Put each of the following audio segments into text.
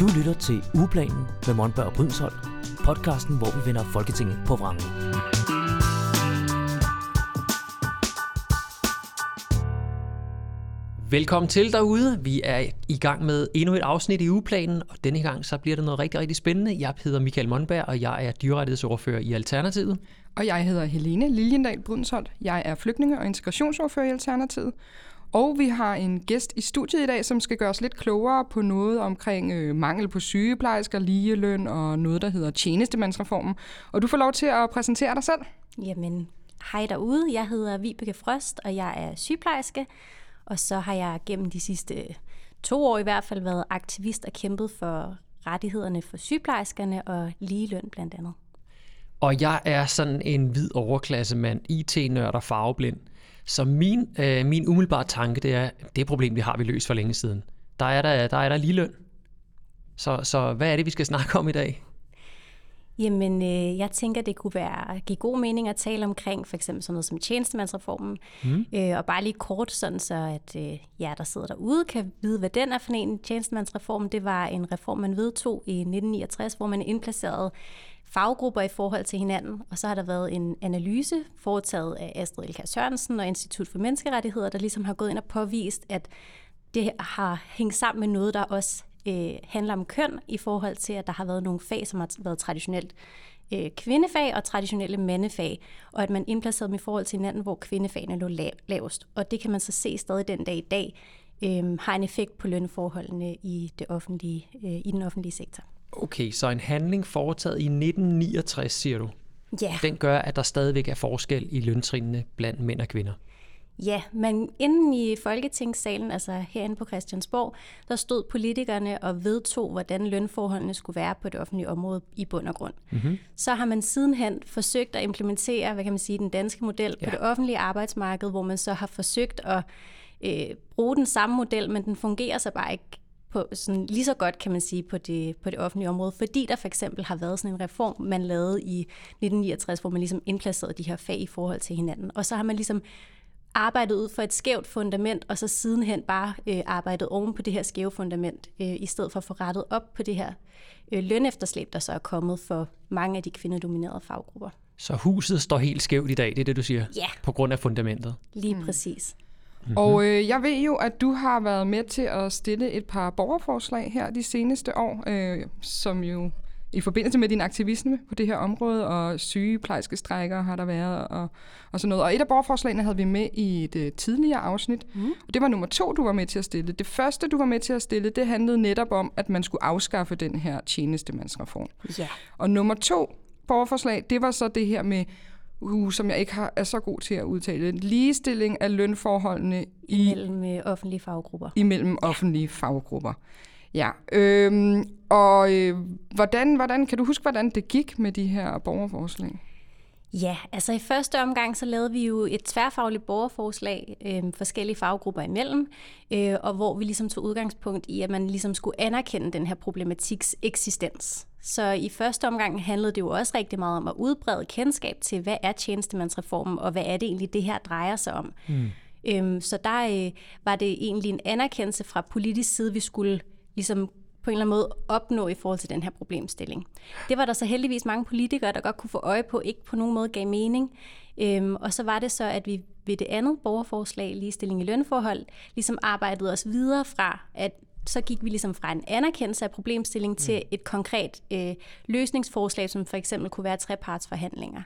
Du lytter til Ugeplanen med Monberg og Brydensholt, podcasten, hvor vi vender Folketinget på vrangen. Velkommen til derude. Vi er i gang med endnu et afsnit i ugeplanen, og denne gang så bliver det noget rigtig, rigtig spændende. Jeg hedder Michael Monberg, og jeg er dyrrettighedsordfører i Alternativet. Og jeg hedder Helene Liljendal Brydensholt. Jeg er flygtninge- og integrationsordfører i Alternativet. Og vi har en gæst i studiet i dag, som skal gøre os lidt klogere på noget omkring øh, mangel på sygeplejersker, ligeløn og noget, der hedder tjenestemandsreformen. Og du får lov til at præsentere dig selv. Jamen, hej derude. Jeg hedder Vibeke Frost, og jeg er sygeplejerske. Og så har jeg gennem de sidste øh, to år i hvert fald været aktivist og kæmpet for rettighederne for sygeplejerskerne og ligeløn blandt andet. Og jeg er sådan en hvid overklassemand, IT-nørd og farveblind. Så min, øh, min umiddelbare tanke, det er, det problem, vi har vi løst for længe siden. Der er der, der, er der ligeløn. Så, så hvad er det, vi skal snakke om i dag? Jamen, øh, jeg tænker, det kunne være give god mening at tale omkring for eksempel sådan noget som tjenestemandsreformen. Mm. Øh, og bare lige kort, sådan så at øh, jer, der sidder derude, kan vide, hvad den er for en tjenestemandsreform. Det var en reform, man vedtog i 1969, hvor man indplacerede faggrupper i forhold til hinanden, og så har der været en analyse foretaget af Astrid Elka Sørensen og Institut for Menneskerettigheder, der ligesom har gået ind og påvist, at det har hængt sammen med noget, der også øh, handler om køn i forhold til, at der har været nogle fag, som har været traditionelt øh, kvindefag og traditionelle mandefag, og at man indplacerede dem i forhold til hinanden, hvor kvindefagene lå lav, lavest. Og det kan man så se stadig den dag i dag, øh, har en effekt på lønforholdene i, det offentlige, øh, i den offentlige sektor. Okay, så en handling foretaget i 1969, siger du? Ja. Den gør, at der stadigvæk er forskel i løntrinene blandt mænd og kvinder? Ja, men inden i Folketingssalen, altså herinde på Christiansborg, der stod politikerne og vedtog, hvordan lønforholdene skulle være på det offentlige område i bund og grund. Mm-hmm. Så har man sidenhen forsøgt at implementere, hvad kan man sige, den danske model ja. på det offentlige arbejdsmarked, hvor man så har forsøgt at øh, bruge den samme model, men den fungerer så bare ikke på sådan, lige så godt, kan man sige, på det, på det offentlige område, fordi der for eksempel har været sådan en reform, man lavede i 1969, hvor man ligesom indplacerede de her fag i forhold til hinanden. Og så har man ligesom arbejdet ud for et skævt fundament, og så sidenhen bare øh, arbejdet oven på det her skæve fundament, øh, i stedet for at få rettet op på det her øh, lønefterslæb, der så er kommet for mange af de kvindedominerede faggrupper. Så huset står helt skævt i dag, det er det, du siger? Ja. På grund af fundamentet? Lige mm. præcis. Mm-hmm. Og øh, jeg ved jo, at du har været med til at stille et par borgerforslag her de seneste år, øh, som jo i forbindelse med din aktivisme på det her område, og sygeplejerske strækker har der været, og, og sådan noget. Og et af borgerforslagene havde vi med i et uh, tidligere afsnit, mm. og det var nummer to, du var med til at stille. Det første, du var med til at stille, det handlede netop om, at man skulle afskaffe den her tjenestemandsreform. Ja. Og nummer to borgerforslag, det var så det her med uh, som jeg ikke har, er så god til at udtale, ligestilling af lønforholdene i, imellem øh, offentlige faggrupper. Imellem offentlige faggrupper. Ja, øhm, og øh, hvordan, hvordan, kan du huske, hvordan det gik med de her borgerforslag? Ja, altså i første omgang så lavede vi jo et tværfagligt borgerforslag, øh, forskellige faggrupper imellem, øh, og hvor vi ligesom tog udgangspunkt i, at man ligesom skulle anerkende den her problematiks eksistens. Så i første omgang handlede det jo også rigtig meget om at udbrede kendskab til, hvad er tjenestemandsreformen, og hvad er det egentlig, det her drejer sig om. Mm. Øhm, så der øh, var det egentlig en anerkendelse fra politisk side, vi skulle ligesom på en eller anden måde opnå i forhold til den her problemstilling. Det var der så heldigvis mange politikere, der godt kunne få øje på, ikke på nogen måde gav mening. Øhm, og så var det så, at vi ved det andet borgerforslag, ligestilling i lønforhold, ligesom arbejdede os videre fra, at så gik vi ligesom fra en anerkendelse af problemstillingen mm. til et konkret øh, løsningsforslag, som for eksempel kunne være trepartsforhandlinger.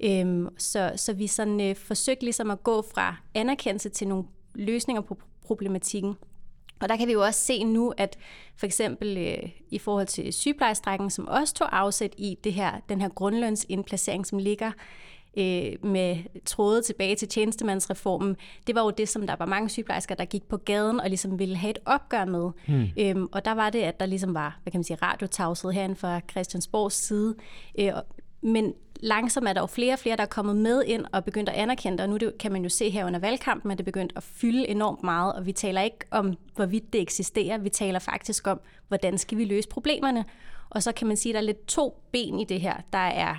Øhm, så, så vi sådan øh, forsøgte ligesom at gå fra anerkendelse til nogle løsninger på problematikken. Og der kan vi jo også se nu, at for eksempel øh, i forhold til sygeplejestrækken, som også tog afsæt i det her, den her grundlønsindplacering, som ligger øh, med tråde tilbage til tjenestemandsreformen, det var jo det, som der var mange sygeplejersker, der gik på gaden og ligesom ville have et opgør med. Hmm. Øhm, og der var det, at der ligesom var, hvad kan man sige, radiotavshed herinde fra Christiansborgs side. Øh, men langsomt er der jo flere og flere, der er kommet med ind og begyndt at anerkende det, og nu det, kan man jo se her under valgkampen, at det er begyndt at fylde enormt meget, og vi taler ikke om, hvorvidt det eksisterer, vi taler faktisk om, hvordan skal vi løse problemerne. Og så kan man sige, at der er lidt to ben i det her. Der er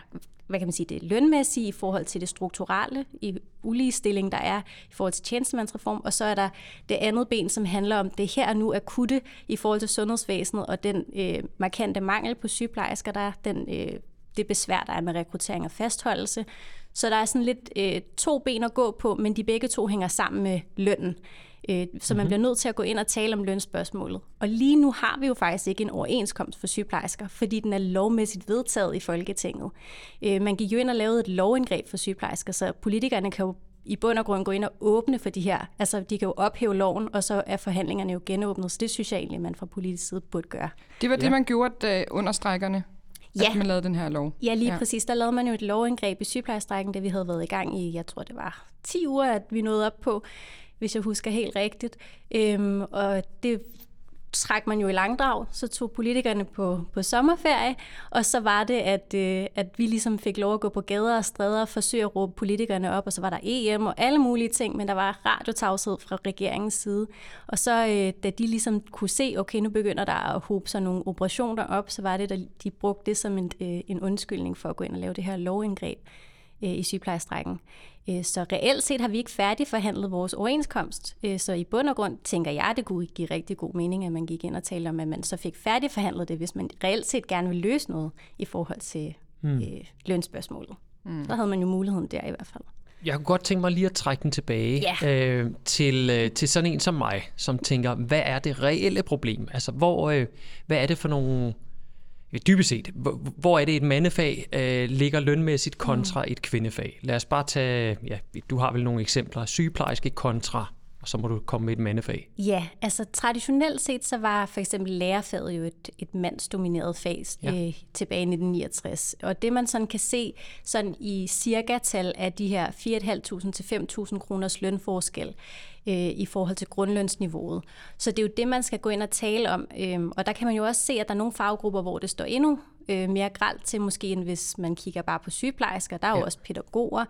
hvad kan man sige, det lønmæssige i forhold til det strukturelle i uligestilling, der er i forhold til tjenestemandsreform, og så er der det andet ben, som handler om det her nu akutte i forhold til sundhedsvæsenet og den øh, markante mangel på sygeplejersker, der er den, øh, det besvær, der er med rekruttering og fastholdelse. Så der er sådan lidt øh, to ben at gå på, men de begge to hænger sammen med lønnen. Øh, så man mm-hmm. bliver nødt til at gå ind og tale om lønspørgsmålet. Og lige nu har vi jo faktisk ikke en overenskomst for sygeplejersker, fordi den er lovmæssigt vedtaget i Folketinget. Øh, man gik jo ind og lavede et lovindgreb for sygeplejersker, så politikerne kan jo i bund og grund gå ind og åbne for de her. Altså, de kan jo ophæve loven, og så er forhandlingerne jo genåbnet. Så det synes jeg egentlig, man fra politisk side burde gøre. Det var det, ja. man gjorde da under strækkerne? Ja. At man lavede den her lov? Ja, lige ja. præcis. Der lavede man jo et lovindgreb i sygeplejestrækken, da vi havde været i gang i, jeg tror det var 10 uger, at vi nåede op på hvis jeg husker helt rigtigt. Øhm, og det trak man jo i langdrag, så tog politikerne på, på sommerferie, og så var det, at, øh, at vi ligesom fik lov at gå på gader og stræder og forsøge at råbe politikerne op, og så var der EM og alle mulige ting, men der var radiotavshed fra regeringens side. Og så øh, da de ligesom kunne se, okay, nu begynder der at hobe sig nogle operationer op, så var det, at de brugte det som en, øh, en undskyldning for at gå ind og lave det her lovindgreb øh, i sygeplejestrækken. Øh, så reelt set har vi ikke færdigforhandlet vores overenskomst. Øh, så i bund og grund tænker jeg, at det kunne give rigtig god mening, at man gik ind og talte om, at man så fik færdigforhandlet det, hvis man reelt set gerne vil løse noget i forhold til mm. øh, lønspørgsmålet. Mm. Så havde man jo muligheden der i hvert fald. Jeg kunne godt tænke mig lige at trække den tilbage yeah. øh, til, øh, til sådan en som mig, som tænker, hvad er det reelle problem? Altså, hvor, øh, hvad er det for nogle dybest set, hvor er det et mandefag øh, ligger lønmæssigt kontra mm. et kvindefag? Lad os bare tage, ja, du har vel nogle eksempler, sygeplejerske kontra og så må du komme med et mandefag. Ja, altså traditionelt set, så var for eksempel lærerfaget jo et, et mandsdomineret fag ja. øh, tilbage i 1969. Og det man sådan kan se sådan i cirka-tal af de her 4.500 til 5.000 kroners lønforskel øh, i forhold til grundlønsniveauet. Så det er jo det, man skal gå ind og tale om. Øh, og der kan man jo også se, at der er nogle faggrupper, hvor det står endnu øh, mere gralt til, måske end hvis man kigger bare på sygeplejersker. Der er ja. jo også pædagoger,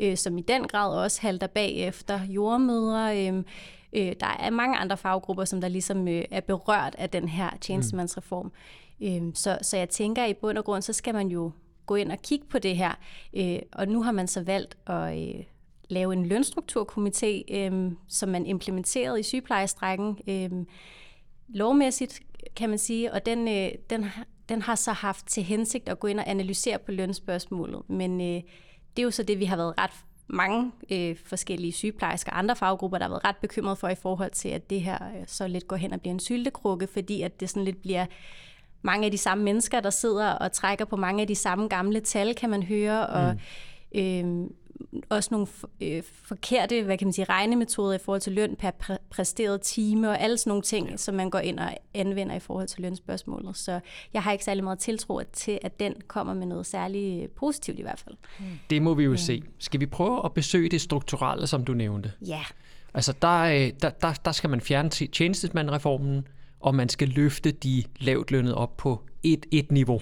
øh, som i den grad også halter bagefter, jordmødre. Øh, øh, der er mange andre faggrupper, som der ligesom øh, er berørt af den her tjenestemandsreform. Mm. Øh, så, så jeg tænker, at i bund og grund, så skal man jo gå ind og kigge på det her. Øh, og nu har man så valgt at... Øh, lave en lønstrukturkomité, øh, som man implementerede i sygeplejestrækken øh, lovmæssigt, kan man sige, og den, øh, den den har så haft til hensigt at gå ind og analysere på lønspørgsmålet. Men øh, det er jo så det, vi har været ret mange øh, forskellige sygeplejersker og andre faggrupper, der har været ret bekymrede for i forhold til, at det her øh, så lidt går hen og bliver en syltekrukke, fordi at det sådan lidt bliver mange af de samme mennesker, der sidder og trækker på mange af de samme gamle tal, kan man høre, og mm. øh, også nogle øh, forkerte hvad kan man sige, regnemetoder i forhold til løn per præ- præsteret time og alle sådan nogle ting, ja. som man går ind og anvender i forhold til lønspørgsmålet. Så jeg har ikke særlig meget tiltro til, at den kommer med noget særligt positivt i hvert fald. Det må vi jo ja. se. Skal vi prøve at besøge det strukturelle, som du nævnte? Ja. Altså der, øh, der, der, der skal man fjerne tjenestesmandreformen, og man skal løfte de lavt lønnet op på et, et niveau.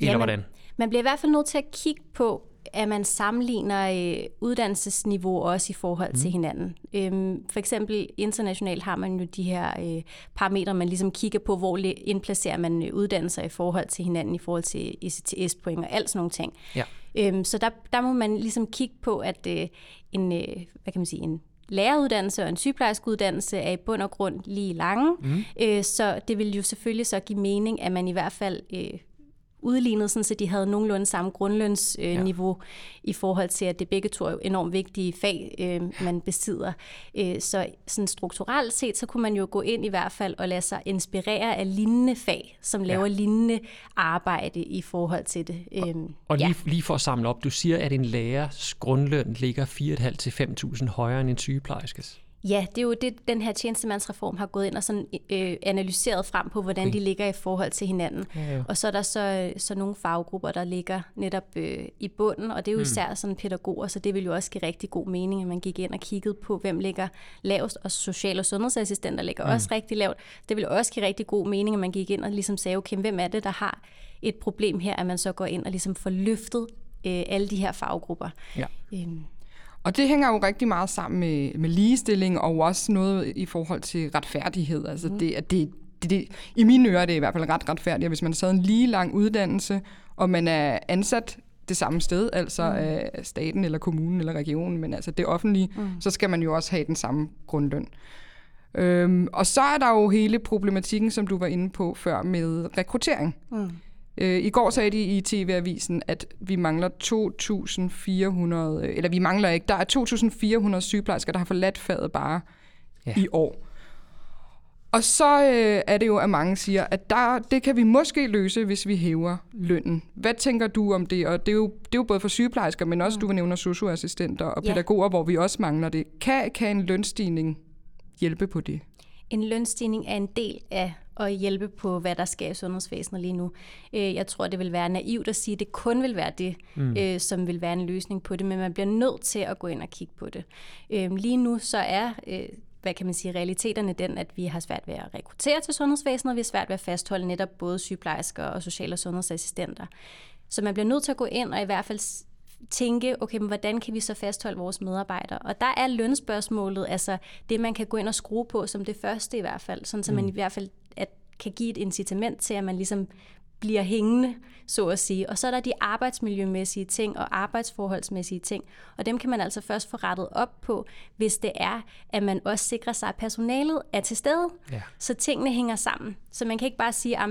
Eller Jamen, hvordan? Man bliver i hvert fald nødt til at kigge på, at man sammenligner øh, uddannelsesniveau også i forhold mm. til hinanden. Øhm, for eksempel internationalt har man jo de her øh, parametre, man ligesom kigger på, hvor indplacerer man øh, uddannelser i forhold til hinanden, i forhold til ECTS-point og alt sådan nogle ting. Ja. Øhm, så der, der må man ligesom kigge på, at øh, en, øh, hvad kan man sige, en læreruddannelse og en sygeplejerskeuddannelse er i bund og grund lige lange. Mm. Øh, så det vil jo selvfølgelig så give mening, at man i hvert fald øh, udlignet, sådan, så de havde nogenlunde samme grundlønsniveau øh, ja. i forhold til, at det begge to er enormt vigtige fag, øh, man besidder. Øh, så sådan strukturelt set, så kunne man jo gå ind i hvert fald og lade sig inspirere af lignende fag, som laver ja. lignende arbejde i forhold til det. Øh, og og ja. lige, lige for at samle op, du siger, at en lærers grundløn ligger 4.500 til 5.000 højere end en sygeplejerskes. Ja, det er jo det, den her tjenestemandsreform har gået ind og sådan, øh, analyseret frem på, hvordan okay. de ligger i forhold til hinanden. Ja, ja. Og så er der så, så nogle faggrupper, der ligger netop øh, i bunden, og det er jo mm. især sådan pædagoger, så det vil jo også give rigtig god mening, at man gik ind og kiggede på, hvem ligger lavest, og social- og sundhedsassistenter ligger mm. også rigtig lavt. Det vil også give rigtig god mening, at man gik ind og ligesom sagde, okay, hvem er det, der har et problem her, at man så går ind og ligesom får løftet øh, alle de her faggrupper. Ja. Øhm. Og det hænger jo rigtig meget sammen med, med ligestilling og også noget i forhold til retfærdighed. Altså mm. det, at det, det, det, I mine ører er det i hvert fald ret retfærdigt, hvis man har taget en lige lang uddannelse, og man er ansat det samme sted, altså mm. af staten eller kommunen eller regionen, men altså det offentlige, mm. så skal man jo også have den samme grundløn. Øhm, og så er der jo hele problematikken, som du var inde på før, med rekruttering. Mm. Øh, I går sagde de i TV-avisen, at vi mangler 2.400, eller vi mangler ikke, der er 2.400 sygeplejersker, der har forladt faget bare ja. i år. Og så øh, er det jo, at mange siger, at der, det kan vi måske løse, hvis vi hæver lønnen. Hvad tænker du om det? Og det er jo, det er jo både for sygeplejersker, men også, mm. du nævner socioassistenter og pædagoger, ja. hvor vi også mangler det. Kan, kan en lønstigning hjælpe på det? En lønstigning er en del af at hjælpe på, hvad der sker i sundhedsvæsenet lige nu. Øh, jeg tror, det vil være naivt at sige, at det kun vil være det, mm. Øh, som vil være en løsning på det, men man bliver nødt til at gå ind og kigge på det. Øh, lige nu så er hvad kan man sige, realiteterne den, at vi har svært ved at rekruttere til sundhedsvæsenet, og vi har svært ved at fastholde netop både sygeplejersker og social- og sundhedsassistenter. Så man bliver nødt til at gå ind og i hvert fald tænke, okay, men hvordan kan vi så fastholde vores medarbejdere? Og der er lønspørgsmålet, altså det, man kan gå ind og skrue på som det første i hvert fald, sådan så man mm. i hvert fald at, kan give et incitament til, at man ligesom bliver hængende, så at sige. Og så er der de arbejdsmiljømæssige ting og arbejdsforholdsmæssige ting. Og dem kan man altså først få rettet op på, hvis det er, at man også sikrer sig, at personalet er til stede. Ja. Så tingene hænger sammen. Så man kan ikke bare sige, at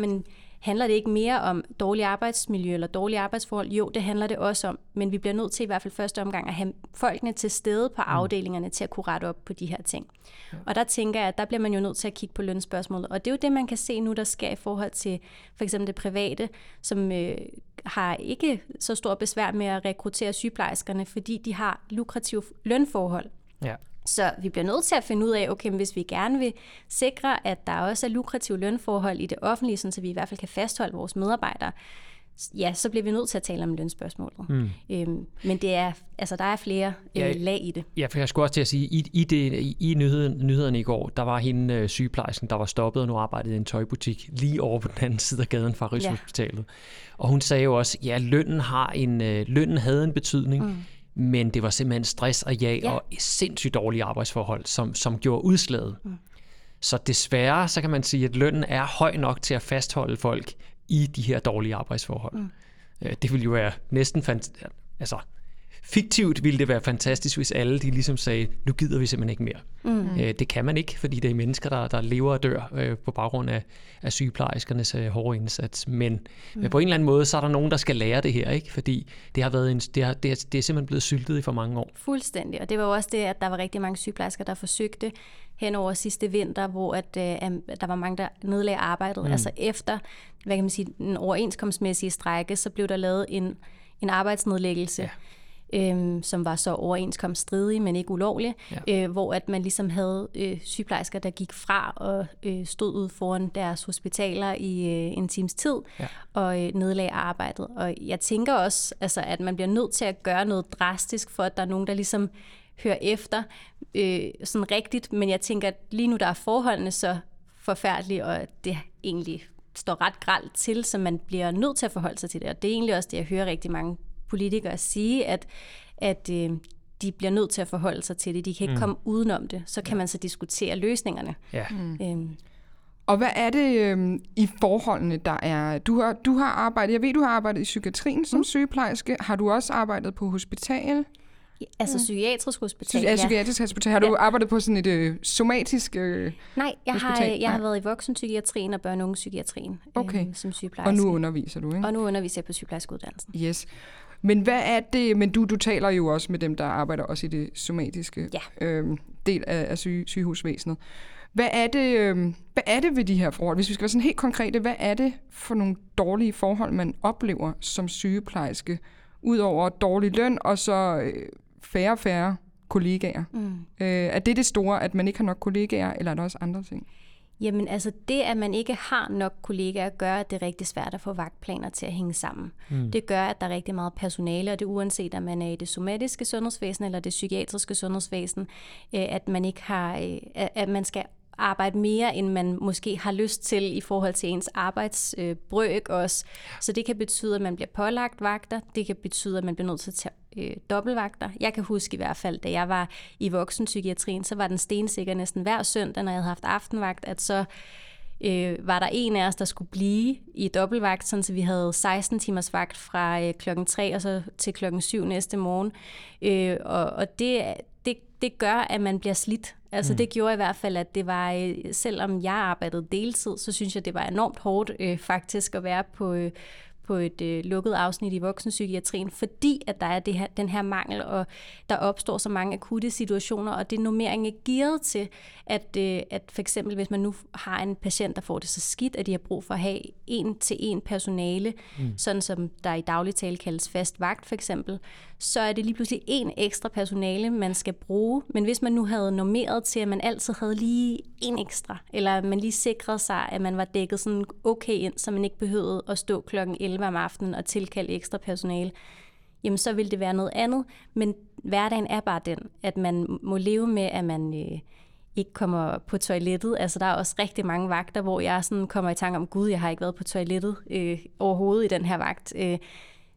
handler det ikke mere om dårlig arbejdsmiljø eller dårlige arbejdsforhold? Jo, det handler det også om, men vi bliver nødt til i hvert fald første omgang at have folkene til stede på mm. afdelingerne til at kunne rette op på de her ting. Ja. Og der tænker jeg, at der bliver man jo nødt til at kigge på lønspørgsmålet. Og det er jo det, man kan se nu, der sker i forhold til for eksempel det private, som øh, har ikke så stor besvær med at rekruttere sygeplejerskerne, fordi de har lukrative lønforhold. Ja. Så vi bliver nødt til at finde ud af, okay, hvis vi gerne vil sikre, at der også er lukrative lønforhold i det offentlige, så vi i hvert fald kan fastholde vores medarbejdere, ja, så bliver vi nødt til at tale om lønspørgsmålet. Mm. Øhm, men det er, altså, der er flere øh, ja, lag i det. Ja, for jeg skulle også til at sige, i, i, det, i, i nyheden, nyhederne i går, der var hende øh, sygeplejersken, der var stoppet og nu arbejdede i en tøjbutik lige over på den anden side af gaden fra Rigshospitalet. Ja. Og hun sagde jo også, ja, lønnen, har en, øh, lønnen havde en betydning, mm men det var simpelthen stress og jag ja. og sindssygt dårlige arbejdsforhold, som, som gjorde udslaget. Mm. Så desværre, så kan man sige, at lønnen er høj nok til at fastholde folk i de her dårlige arbejdsforhold. Mm. Øh, det vil jo være næsten fantastisk. Altså, fiktivt ville det være fantastisk, hvis alle de ligesom sagde, nu gider vi simpelthen ikke mere. Mm. Øh, det kan man ikke, fordi det er mennesker, der, der lever og dør øh, på baggrund af, af sygeplejerskernes øh, hårde indsats. Men, mm. men på en eller anden måde, så er der nogen, der skal lære det her, ikke? fordi det har været en, det, har, det, er, det er simpelthen blevet syltet i for mange år. Fuldstændig, og det var også det, at der var rigtig mange sygeplejersker, der forsøgte hen over sidste vinter, hvor at, øh, der var mange, der nedlagde arbejdet. Mm. Altså efter hvad kan man sige, den overenskomstmæssige strække, så blev der lavet en, en arbejdsnedlæggelse. Ja øhm, som var så overenskomststridige, men ikke ulovlige, ja. øh, hvor at man ligesom havde øh, sygeplejersker, der gik fra og øh, stod ud foran deres hospitaler i øh, en times tid ja. og øh, nedlagde arbejdet. Og jeg tænker også, altså, at man bliver nødt til at gøre noget drastisk, for at der er nogen, der ligesom hører efter øh, sådan rigtigt, men jeg tænker, at lige nu der er forholdene så forfærdelige, og det egentlig står ret gralt til, så man bliver nødt til at forholde sig til det. Og det er egentlig også det, jeg hører rigtig mange politikere sige, at, at øh, de bliver nødt til at forholde sig til det. De kan ikke mm. komme udenom det. Så kan ja. man så diskutere løsningerne. Ja. Mm. Øhm. Og hvad er det øh, i forholdene, der er? Du har, du har arbejdet, jeg ved, du har arbejdet i psykiatrien som mm. sygeplejerske. Har du også arbejdet på hospital? Altså psykiatrisk hospital, ja. Psykiatrisk hospital. Har du ja. arbejdet på sådan et øh, somatisk øh, Nej, jeg hospital? har, jeg har været i voksenpsykiatrien og børne- og psykiatrien okay. øh, som sygeplejerske. Og nu underviser du, ikke? Og nu underviser jeg på sygeplejerskeuddannelsen. Yes. Men hvad er det, men du, du taler jo også med dem, der arbejder også i det somatiske ja. øh, del af, af syge, sygehusvæsenet. Hvad er, det, øh, hvad er det ved de her forhold? Hvis vi skal være sådan helt konkrete, hvad er det for nogle dårlige forhold, man oplever som sygeplejerske, udover dårlig løn og så øh, færre og færre kollegaer? Mm. Øh, er det det store, at man ikke har nok kollegaer, eller er der også andre ting? Jamen altså det, at man ikke har nok kollegaer, gør, at det er rigtig svært at få vagtplaner til at hænge sammen. Mm. Det gør, at der er rigtig meget personale, og det uanset om man er i det somatiske sundhedsvæsen eller det psykiatriske sundhedsvæsen, øh, at man ikke har, øh, at man skal arbejde mere, end man måske har lyst til i forhold til ens arbejdsbrøk også. Så det kan betyde, at man bliver pålagt vagter. Det kan betyde, at man bliver nødt til at tage øh, dobbeltvagter. Jeg kan huske i hvert fald, da jeg var i voksenpsykiatrien, så var den stensikker næsten hver søndag, når jeg havde haft aftenvagt, at så øh, var der en af os, der skulle blive i dobbeltvagt, sådan så vi havde 16 timers vagt fra øh, klokken 3 og så til klokken 7 næste morgen. Øh, og og det, det, gør, at man bliver slidt. Altså mm. det gjorde i hvert fald, at det var, øh, selvom jeg arbejdede deltid, så synes jeg, det var enormt hårdt øh, faktisk at være på, øh, på et øh, lukket afsnit i voksenpsykiatrien, fordi at der er det her, den her mangel, og der opstår så mange akutte situationer, og det er gearet til, at, øh, at for eksempel hvis man nu har en patient, der får det så skidt, at de har brug for at have en til en personale, mm. sådan som der i daglig tale kaldes fast vagt for eksempel, så er det lige pludselig en ekstra personale, man skal bruge. Men hvis man nu havde normeret til, at man altid havde lige en ekstra, eller man lige sikrede sig, at man var dækket sådan okay ind, så man ikke behøvede at stå klokken 11 om aftenen og tilkalde ekstra personale, jamen så vil det være noget andet. Men hverdagen er bare den, at man må leve med, at man øh, ikke kommer på toilettet. Altså der er også rigtig mange vagter, hvor jeg sådan kommer i tanke om, gud, jeg har ikke været på toilettet øh, overhovedet i den her vagt. Øh,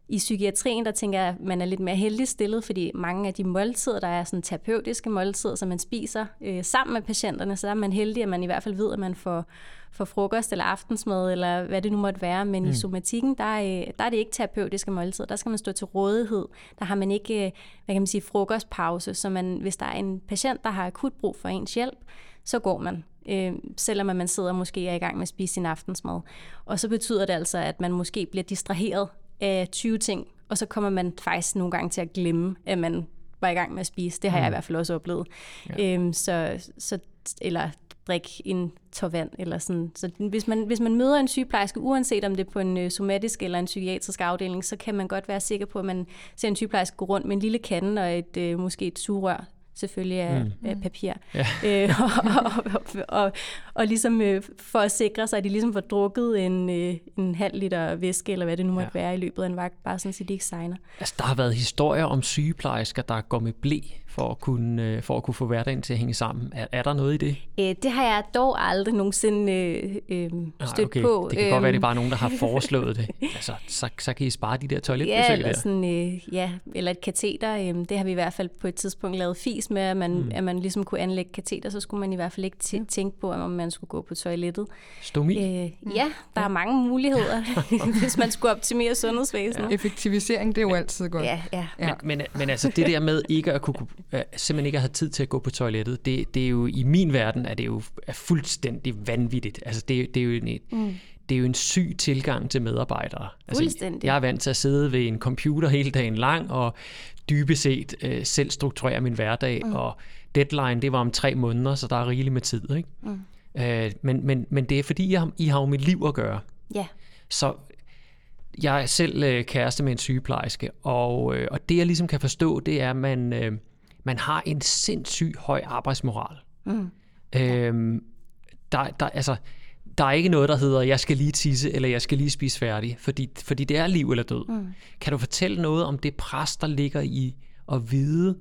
i psykiatrien, der tænker jeg, at man er lidt mere heldig stillet, fordi mange af de måltider, der er sådan terapeutiske måltider, som man spiser øh, sammen med patienterne, så er man heldig, at man i hvert fald ved, at man får, får frokost eller aftensmad, eller hvad det nu måtte være. Men mm. i somatikken, der er, der er det ikke terapeutiske måltider. Der skal man stå til rådighed. Der har man ikke, øh, hvad kan man sige, frokostpause. Så man, hvis der er en patient, der har akut brug for ens hjælp, så går man øh, selvom man sidder måske er i gang med at spise sin aftensmad. Og så betyder det altså, at man måske bliver distraheret af 20 ting, og så kommer man faktisk nogle gange til at glemme, at man var i gang med at spise. Det har mm. jeg i hvert fald også oplevet. Ja. Øhm, så, så, eller drikke en tår vand. Eller sådan. Så hvis man, hvis man møder en sygeplejerske, uanset om det er på en øh, somatisk eller en psykiatrisk afdeling, så kan man godt være sikker på, at man ser en sygeplejerske gå rundt med en lille kande og et, øh, måske et sugerør selvfølgelig af, mm. af papir. Ja. Øh, og, og, og, og, ligesom øh, for at sikre sig, at de ligesom får drukket en, øh, en halv liter væske, eller hvad det nu måtte ja. være i løbet af en vagt, bare sådan, så de ikke signer. Altså, der har været historier om sygeplejersker, der går med blæ for at kunne, øh, for at kunne få hverdagen til at hænge sammen. Er, er der noget i det? Øh, det har jeg dog aldrig nogensinde øh, øh, stødt okay. på. Det kan godt være, det er bare nogen, der har foreslået det. Altså, så, så kan I spare de der toiletbesøg ja, eller der. Sådan, øh, ja, eller et kateter. Øh, det har vi i hvert fald på et tidspunkt lavet fis med, at man, mm. at man ligesom kunne anlægge kateter, så skulle man i hvert fald ikke t- tænke på, om man skulle gå på toilettet. Stomi? Øh, ja, der ja. er mange muligheder, hvis man skulle optimere sundhedsvæsenet. Ja. Effektivisering, det er jo altid godt. Ja, ja. ja. Men, men, men altså det der med ikke at kunne simpelthen ikke at have tid til at gå på toilettet, det, det er jo i min verden er det jo er fuldstændig vanvittigt. Altså det, det er jo en, mm. det er jo en syg tilgang til medarbejdere. Altså, jeg er vant til at sidde ved en computer hele dagen lang og dybest set øh, selv strukturere min hverdag, mm. og deadline det var om tre måneder, så der er rigeligt med tid. Ikke? Mm. Øh, men, men, men det er fordi, jeg, I har jo mit liv at gøre. Ja. Yeah. Så jeg er selv øh, kæreste med en sygeplejerske, og, øh, og det jeg ligesom kan forstå, det er, at man... Øh, man har en sindssyg høj arbejdsmoral. Mm. Øhm, der, der, altså, der er ikke noget, der hedder, jeg skal lige tisse, eller jeg skal lige spise færdig, fordi, fordi det er liv eller død. Mm. Kan du fortælle noget om det pres, der ligger i at vide,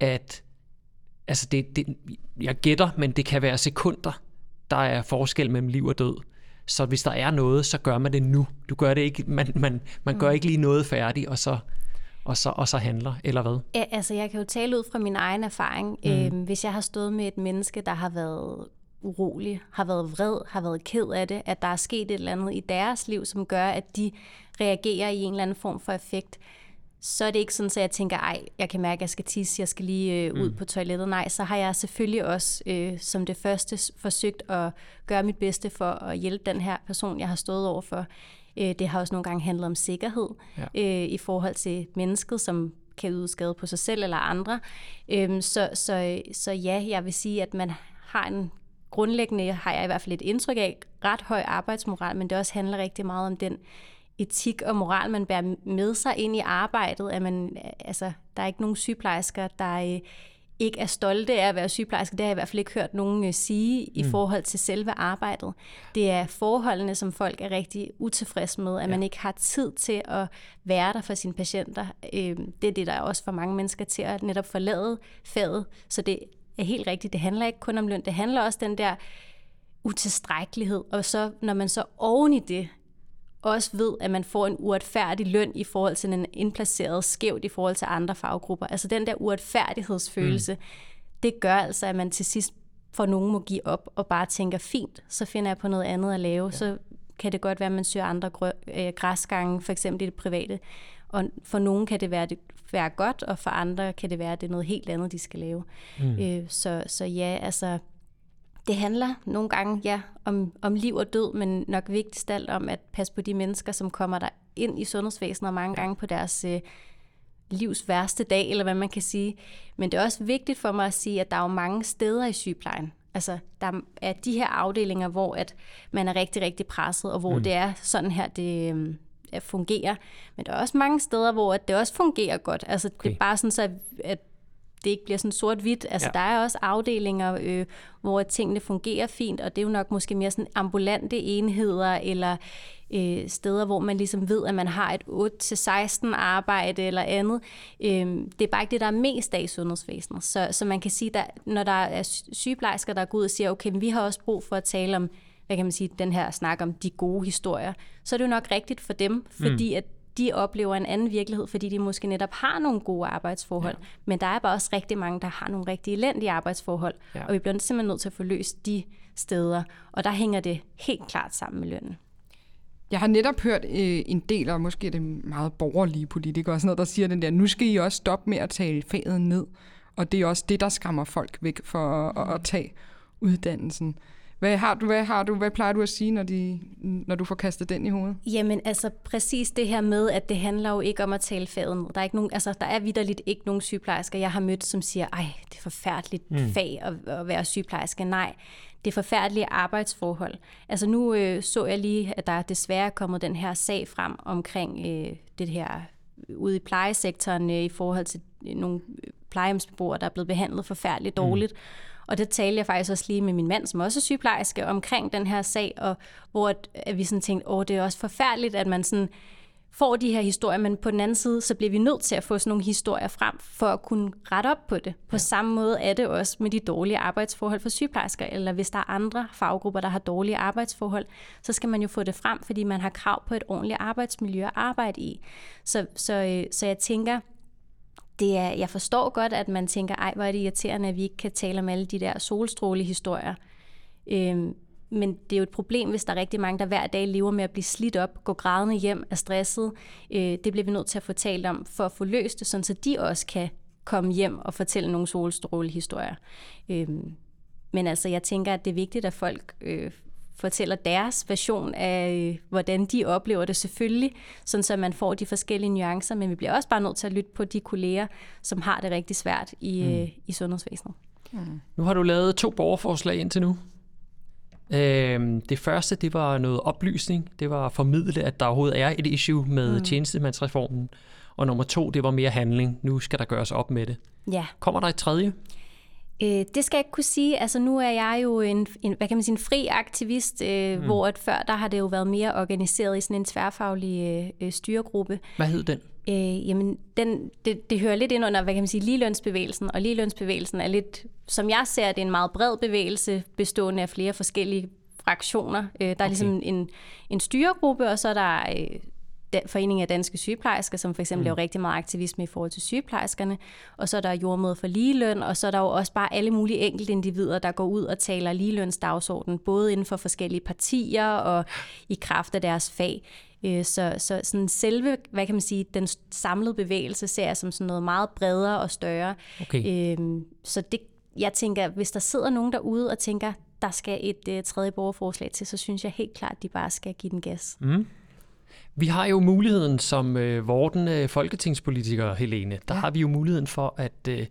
at altså det, det, jeg gætter, men det kan være sekunder, der er forskel mellem liv og død. Så hvis der er noget, så gør man det nu. Du gør det ikke, man, man, man mm. gør ikke lige noget færdigt, og så og så, og så handler, eller hvad? Ja, altså, jeg kan jo tale ud fra min egen erfaring. Mm. Øhm, hvis jeg har stået med et menneske, der har været urolig, har været vred, har været ked af det, at der er sket et eller andet i deres liv, som gør, at de reagerer i en eller anden form for effekt, så er det ikke sådan, at jeg tænker, ej, jeg kan mærke, at jeg skal tisse, jeg skal lige øh, ud mm. på toilettet. Nej, så har jeg selvfølgelig også øh, som det første forsøgt at gøre mit bedste for at hjælpe den her person, jeg har stået over for. Øh, det har også nogle gange handlet om sikkerhed ja. øh, i forhold til mennesket, som kan yde skade på sig selv eller andre. Øh, så, så, så ja, jeg vil sige, at man har en grundlæggende, har jeg i hvert fald et indtryk af, ret høj arbejdsmoral, men det også handler rigtig meget om den etik og moral, man bærer med sig ind i arbejdet. At man, altså, der er ikke nogen sygeplejersker, der ikke er stolte af at være sygeplejerske. Det har jeg i hvert fald ikke hørt nogen øh, sige i mm. forhold til selve arbejdet. Det er forholdene, som folk er rigtig utilfredse med, at ja. man ikke har tid til at være der for sine patienter. Øhm, det er det, der er også for mange mennesker til at netop forlade faget. Så det er helt rigtigt. Det handler ikke kun om løn. Det handler også den der utilstrækkelighed. Og så når man så oven i det også ved, at man får en uretfærdig løn i forhold til en indplaceret skævt i forhold til andre faggrupper. Altså den der uretfærdighedsfølelse, mm. det gør altså, at man til sidst for nogen må give op og bare tænker, fint, så finder jeg på noget andet at lave. Ja. Så kan det godt være, at man søger andre øh, græsgange, for eksempel i det private. Og for nogen kan det være, det være godt, og for andre kan det være, at det er noget helt andet, de skal lave. Mm. Øh, så, så ja, altså, det handler nogle gange ja, om, om liv og død, men nok vigtigst alt om at passe på de mennesker, som kommer der ind i sundhedsvæsenet, og mange gange på deres øh, livs værste dag, eller hvad man kan sige. Men det er også vigtigt for mig at sige, at der er jo mange steder i sygeplejen. Altså, der er de her afdelinger, hvor at man er rigtig, rigtig presset, og hvor mm. det er sådan her, det øh, fungerer. Men der er også mange steder, hvor at det også fungerer godt. Altså, okay. det er bare sådan, så at det ikke bliver sådan sort-hvidt. Altså, ja. der er også afdelinger, øh, hvor tingene fungerer fint, og det er jo nok måske mere sådan ambulante enheder, eller øh, steder, hvor man ligesom ved, at man har et 8-16 arbejde eller andet. Øh, det er bare ikke det, der er mest af i sundhedsvæsenet. Så, så man kan sige, at når der er sygeplejersker, der går ud og siger, okay, vi har også brug for at tale om hvad kan man sige, den her snak om de gode historier, så er det jo nok rigtigt for dem, fordi mm. at de oplever en anden virkelighed, fordi de måske netop har nogle gode arbejdsforhold. Ja. Men der er bare også rigtig mange, der har nogle rigtig elendige arbejdsforhold, ja. og vi bliver simpelthen nødt til at få løst de steder, og der hænger det helt klart sammen med lønnen. Jeg har netop hørt øh, en del, og måske er det meget borgerlige politikere, sådan noget, der siger den der, nu skal I også stoppe med at tale faget ned, og det er også det, der skræmmer folk væk for at, at, at tage uddannelsen. Hvad har du, hvad har du, hvad plejer du at sige, når, de, når du får kastet den i hovedet? Jamen altså præcis det her med, at det handler jo ikke om at tale faget ned. Der er, ikke nogen, altså, der er vidderligt ikke nogen sygeplejersker, jeg har mødt, som siger, ej, det er forfærdeligt mm. fag at, at være sygeplejerske. Nej, det er forfærdelige arbejdsforhold. Altså nu øh, så jeg lige, at der desværre er kommet den her sag frem omkring øh, det her ude i plejesektoren øh, i forhold til nogle plejehjemsbeboere, der er blevet behandlet forfærdeligt dårligt. Mm. Og det talte jeg faktisk også lige med min mand, som også er sygeplejerske, omkring den her sag, og hvor at, at vi sådan tænkte, åh, det er også forfærdeligt, at man sådan får de her historier, men på den anden side, så bliver vi nødt til at få sådan nogle historier frem, for at kunne rette op på det. På ja. samme måde er det også med de dårlige arbejdsforhold for sygeplejersker, eller hvis der er andre faggrupper, der har dårlige arbejdsforhold, så skal man jo få det frem, fordi man har krav på et ordentligt arbejdsmiljø at arbejde i. Så, så, øh, så jeg tænker, det er, jeg forstår godt, at man tænker, ej, hvor er det irriterende, at vi ikke kan tale om alle de der solstrålehistorier. Øhm, men det er jo et problem, hvis der er rigtig mange, der hver dag lever med at blive slidt op, gå grædende hjem, er stresset. Øh, det bliver vi nødt til at få talt om, for at få løst det, sådan så de også kan komme hjem og fortælle nogle solstrålehistorier. Øhm, men altså, jeg tænker, at det er vigtigt, at folk øh, fortæller deres version af, øh, hvordan de oplever det selvfølgelig, sådan så man får de forskellige nuancer, men vi bliver også bare nødt til at lytte på de kolleger, som har det rigtig svært i, mm. øh, i sundhedsvæsenet. Mm. Nu har du lavet to borgerforslag indtil nu. Øh, det første, det var noget oplysning. Det var at formidle, at der overhovedet er et issue med mm. tjenestemandsreformen. Og nummer to, det var mere handling. Nu skal der gøres op med det. Ja. Kommer der et tredje? Øh, det skal jeg ikke kunne sige. Altså nu er jeg jo en, en hvad kan man sige, en fri aktivist, øh, mm. hvor at før der har det jo været mere organiseret i sådan en tværfaglig øh, styregruppe. Hvad hed den? Øh, jamen, den, det, det hører lidt ind under, hvad kan man sige, ligelønsbevægelsen, og ligelønsbevægelsen er lidt, som jeg ser det, en meget bred bevægelse, bestående af flere forskellige fraktioner. Øh, der er okay. ligesom en, en styregruppe, og så er der øh, Forening af Danske Sygeplejersker, som for eksempel mm. laver rigtig meget aktivisme i forhold til sygeplejerskerne, og så er der jordmøder for ligeløn, og så er der jo også bare alle mulige enkelte individer, der går ud og taler ligelønsdagsordenen, både inden for forskellige partier og i kraft af deres fag. Øh, så, så sådan selve, hvad kan man sige, den samlede bevægelse ser jeg som sådan noget meget bredere og større. Okay. Øhm, så det, jeg tænker, hvis der sidder nogen derude og tænker, der skal et uh, tredje borgerforslag til, så synes jeg helt klart, at de bare skal give den gas. Mm. Vi har jo muligheden som øh, vortende øh, folketingspolitikere, Helene, der ja. har vi jo muligheden for at, øh,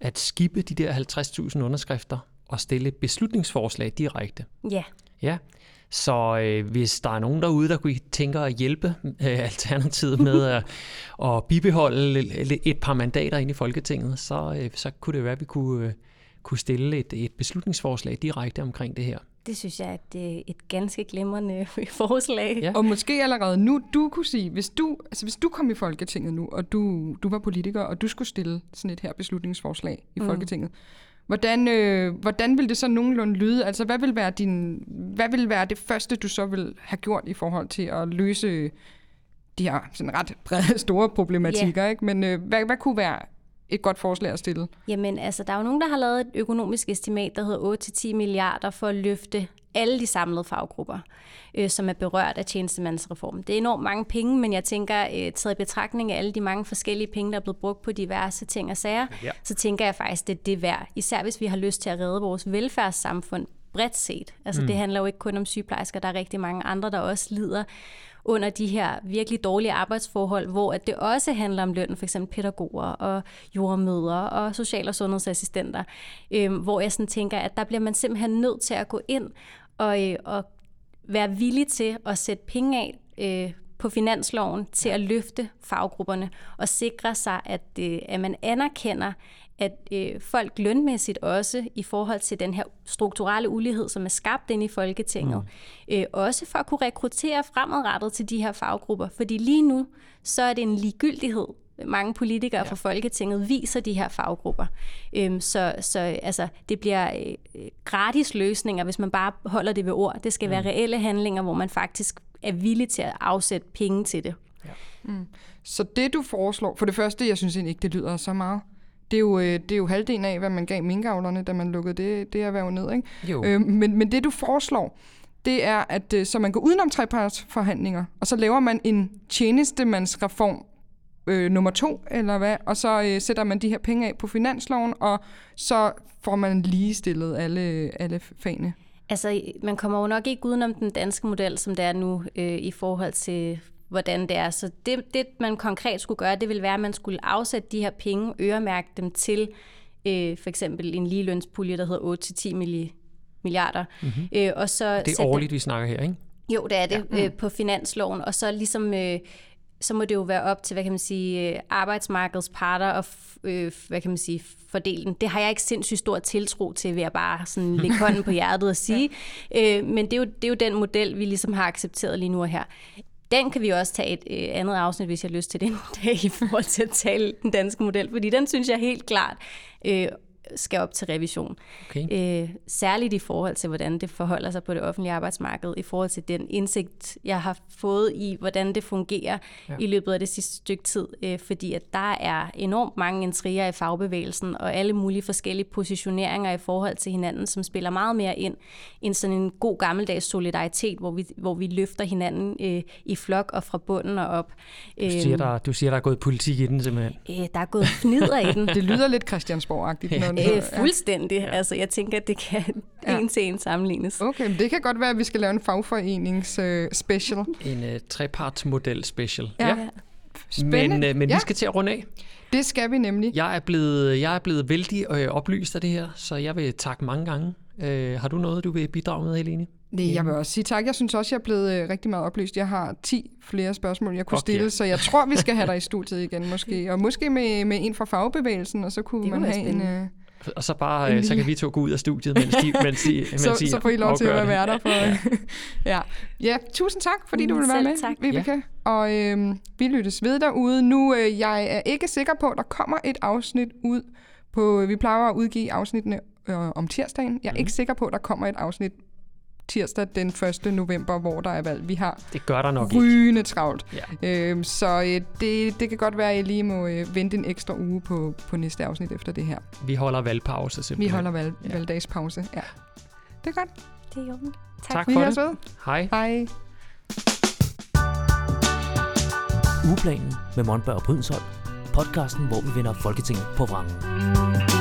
at skippe de der 50.000 underskrifter og stille beslutningsforslag direkte. Ja. Ja. Så øh, hvis der er nogen derude, der kunne tænke at hjælpe øh, Alternativet med at, at bibeholde et par mandater ind i Folketinget, så, øh, så kunne det være, at vi kunne, øh, kunne stille et, et beslutningsforslag direkte omkring det her. Det synes jeg er et, et ganske glimrende forslag. Ja. Og måske allerede nu, du kunne sige, hvis du, altså hvis du kom i Folketinget nu, og du, du var politiker, og du skulle stille sådan et her beslutningsforslag i mm. Folketinget, hvordan, øh, hvordan vil det så nogenlunde lyde? Altså, hvad vil, være din, hvad vil være det første, du så vil have gjort i forhold til at løse de her sådan ret brede, store problematikker? Yeah. Ikke? Men øh, hvad, hvad kunne være et godt forslag at stille? Jamen, altså, der er jo nogen, der har lavet et økonomisk estimat, der hedder 8-10 milliarder for at løfte alle de samlede faggrupper, øh, som er berørt af tjenestemandsreformen. Det er enormt mange penge, men jeg tænker, øh, taget i betragtning af alle de mange forskellige penge, der er blevet brugt på diverse ting og sager, ja. så tænker jeg faktisk, det er det værd. Især hvis vi har lyst til at redde vores velfærdssamfund bredt set. Altså mm. det handler jo ikke kun om sygeplejersker, der er rigtig mange andre, der også lider under de her virkelig dårlige arbejdsforhold, hvor at det også handler om løn, for eksempel pædagoger og jordmødre og social- og sundhedsassistenter, øh, hvor jeg sådan tænker, at der bliver man simpelthen nødt til at gå ind og, øh, og være villig til at sætte penge af øh, på finansloven til at løfte faggrupperne og sikre sig, at, øh, at man anerkender, at øh, folk lønmæssigt også i forhold til den her strukturelle ulighed, som er skabt ind i Folketinget, mm. øh, også for at kunne rekruttere fremadrettet til de her faggrupper. Fordi lige nu, så er det en ligegyldighed. Mange politikere ja. fra Folketinget viser de her faggrupper. Øhm, så så altså, det bliver øh, gratis løsninger, hvis man bare holder det ved ord. Det skal mm. være reelle handlinger, hvor man faktisk er villig til at afsætte penge til det. Ja. Mm. Så det du foreslår, for det første, jeg synes egentlig ikke, det lyder så meget. Det er, jo, øh, det er jo halvdelen af, hvad man gav minkavlerne, da man lukkede det, det erhverv ned. Ikke? Jo. Øh, men, men det du foreslår, det er, at øh, så man går udenom trepartsforhandlinger, og så laver man en tjenestemandsreform øh, nummer to, eller hvad, og så øh, sætter man de her penge af på finansloven, og så får man ligestillet alle, alle fagene. Altså, man kommer jo nok ikke udenom den danske model, som det er nu, øh, i forhold til hvordan det er. Så det, det, man konkret skulle gøre, det ville være, at man skulle afsætte de her penge, øremærke dem til øh, for eksempel en ligelønspulje, der hedder 8-10 milliarder. Mm-hmm. Øh, og så det er årligt, vi snakker her, ikke? Jo, det er det, ja. øh, på finansloven. Og så ligesom... Øh, så må det jo være op til, hvad kan man sige, øh, arbejdsmarkedets parter og øh, hvad kan man sige, fordelen. Det har jeg ikke sindssygt stor tiltro til, vil jeg bare sådan lægge hånden på hjertet og sige. ja. øh, men det er, jo, det er jo den model, vi ligesom har accepteret lige nu og her. Den kan vi også tage et øh, andet afsnit, hvis jeg har lyst til det en dag, i forhold til at tale den danske model, fordi den synes jeg helt klart øh, skal op til revision. Okay. Øh, særligt i forhold til, hvordan det forholder sig på det offentlige arbejdsmarked, i forhold til den indsigt, jeg har fået i, hvordan det fungerer ja. i løbet af det sidste stykke tid. Øh, fordi at der er enormt mange intriger i fagbevægelsen, og alle mulige forskellige positioneringer i forhold til hinanden, som spiller meget mere ind end sådan en god gammeldags solidaritet, hvor vi, hvor vi løfter hinanden øh, i flok og fra bunden og op. Du siger, øhm, der, du siger, der er gået politik i den simpelthen. Øh, der er gået fnider i den. det lyder lidt Christiansborg-agtigt. Ja. Øh, fuldstændig. Ja. Altså, jeg tænker, at det kan ja. en til en sammenlignes. Okay, men det kan godt være, at vi skal lave en fagforenings uh, special. En uh, trepartsmodel special. Ja. ja. Spændende. Men, uh, men ja. vi skal til at runde af. Det skal vi nemlig. Jeg er blevet, jeg er blevet vældig øh, oplyst af det her, så jeg vil takke mange gange. Øh, har du noget, du vil bidrage med, Helene? Nej, jeg vil også sige tak. Jeg synes også, jeg er blevet øh, rigtig meget oplyst. Jeg har 10 flere spørgsmål, jeg kunne okay. stille, så jeg tror, vi skal have dig i studiet igen måske. Og måske med, med en fra fagbevægelsen, og så kunne man have en... Øh, og så bare, øh, så kan vi to gå ud af studiet, mens de, mens de, mens så, de så får I lov til at være der. For, ja. ja. ja, tusind tak, fordi du vil være med, tak. Vibeke. Ja. Og øh, vi lyttes ved derude. Nu øh, jeg er ikke sikker på, at der kommer et afsnit ud på... Vi plejer at udgive afsnittene øh, om tirsdagen. Jeg er mm. ikke sikker på, at der kommer et afsnit tirsdag den 1. november, hvor der er valg. Vi har det gør der nok rygende ikke. travlt. Ja. Øhm, så øh, det, det kan godt være, at jeg lige må øh, vente en ekstra uge på, på næste afsnit efter det her. Vi holder valgpause simpelthen. Vi holder valg, ja. valgdagspause, ja. Det er godt. Det er jo. Tak, tak for det. Ved. Hej. Hej. Ugeplanen med Monberg og Brydensholt. Podcasten, hvor vi vender Folketinget på vrangen.